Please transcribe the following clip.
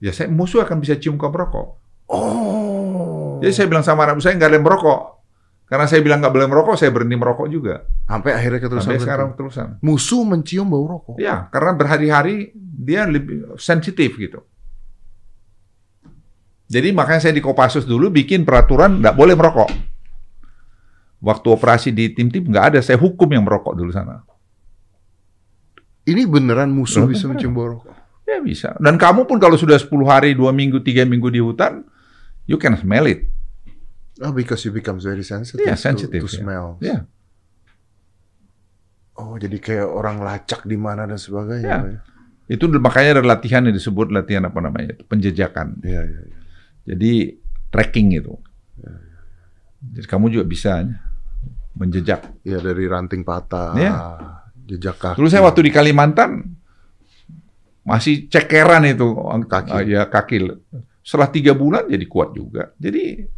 Ya saya musuh akan bisa cium kau merokok. Oh. Jadi saya bilang sama anak saya nggak boleh merokok. Karena saya bilang nggak boleh merokok, saya berhenti merokok juga. Sampai akhirnya keterusan. Sampai sekarang terusan. Musuh mencium bau rokok. Ya, karena berhari-hari dia lebih sensitif gitu. Jadi makanya saya di Kopassus dulu bikin peraturan nggak boleh merokok. Waktu operasi di tim-tim nggak ada, saya hukum yang merokok dulu sana. Ini beneran musuh bisa mencium bau rokok. Ya bisa. Dan kamu pun kalau sudah 10 hari, 2 minggu, 3 minggu di hutan, you can smell it. Oh, because you becomes very sensitive, to- sensitive, to, ya. smell. Ya, Oh, jadi kayak orang lacak di mana dan sebagainya. Ya. Pak, ya. itu makanya ada latihan yang disebut latihan apa namanya itu penjejakan. Iya, iya, iya. Jadi tracking itu. Jadi kamu juga bisa menjejak. Iya, dari ranting patah, Iya. jejak kaki. Dulu saya waktu di Kalimantan masih cekeran itu Kaki. Ah, ya kaki. Setelah tiga bulan jadi kuat juga. Jadi